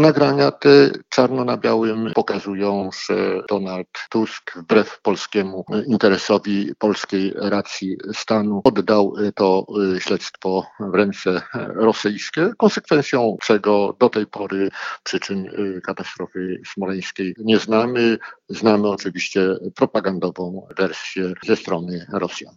Nagrania te czarno na białym pokazują, że Donald Tusk wbrew polskiemu interesowi, polskiej racji stanu oddał to y, śledztwo w ręce rosyjskie, konsekwencją czego do tej pory przyczyn y, katastrofy smoleńskiej nie znamy. Znamy oczywiście propagandową wersję ze strony Rosjan.